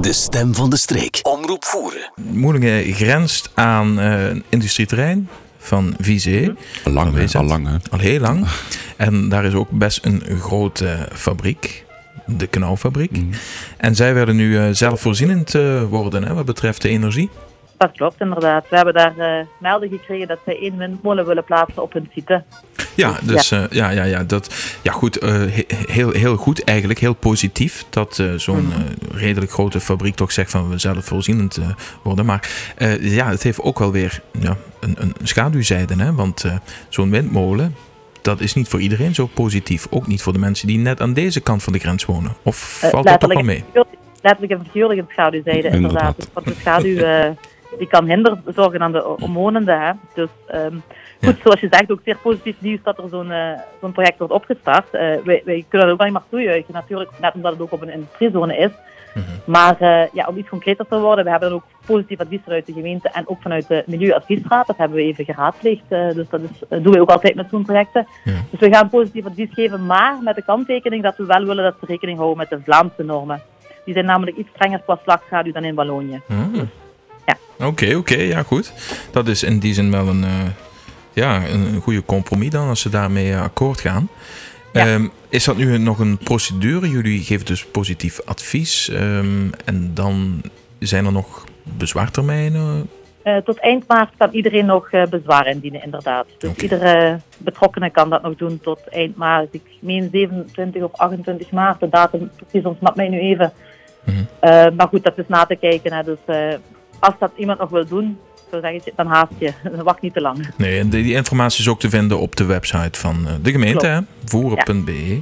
De stem van de streek. Omroep voeren. Moelingen grenst aan eh, een industrieterrein van Vizé. Al lang, hè? al lang. hè? Al heel lang. En daar is ook best een grote fabriek. De Knauwfabriek. Mhm. En zij werden nu eh, zelfvoorzienend eh, worden hè, wat betreft de energie. Dat klopt inderdaad. We hebben daar melding gekregen dat zij één windmolen willen plaatsen op hun site. Ja, dus ja, ja, ja, ja, dat, ja goed, eh, he- heel, heel goed eigenlijk, heel positief dat eh, zo'n Mhm. eh, redelijk grote fabriek toch zegt van we zelfvoorzienend eh, worden. Maar eh, ja, het heeft ook wel weer ja, een, een schaduwzijde, hè? want eh, zo'n windmolen, dat is niet voor iedereen zo positief. Ook niet voor de mensen die net aan deze kant van de grens wonen. Of Eh, valt dat toch wel mee? Letterlijk en figuurlijk in schaduwzijde inderdaad. Inderdaad. Want de schaduw eh, die kan hinder zorgen aan de omwonenden. Hè. Dus ehm, goed, zoals je zegt, ook zeer positief nieuws dat er zo'n eh, zo'n project wordt opgestart. Eh, wij, wij kunnen dat ook alleen maar toejuichen natuurlijk, net omdat het ook op een industriezone is. Mhm. Maar eh, ja, om iets concreter te worden, we hebben dan ook positief advies vanuit de gemeente en ook vanuit de Milieuadviesraad. Dat hebben we even geraadpleegd. dus dat is, doen we ook altijd met zo'n projecten. Ja. Dus we gaan positief advies geven, maar met de kanttekening dat we wel willen dat ze rekening houden met de Vlaamse normen. Die zijn namelijk iets strenger qua slagschaduw dan in Wallonië. Ah. Ja. Oké, oké, ja goed. Dat is in die zin wel een, eh, ja, een, goede compromis dan als ze daarmee eh, akkoord gaan. Ja. Ehm, is dat nu nog een procedure? Jullie geven dus positief advies ehm, en dan zijn er nog bezwaartermijnen? Eh, tot eind maart kan iedereen nog bezwaar indienen, inderdaad. Dus iedere betrokkenen kan dat nog doen tot eind maart. Ik meen 27 of 28 maart, de datum precies ontsnapt mij nu even. Mhm. Maar goed, dat is na te kijken. Hè. Dus als dat iemand nog wil doen, dan haast je. Wacht niet te lang. Nee, en die, informatie is ook te vinden op de website van eh, de gemeente, voeren.be.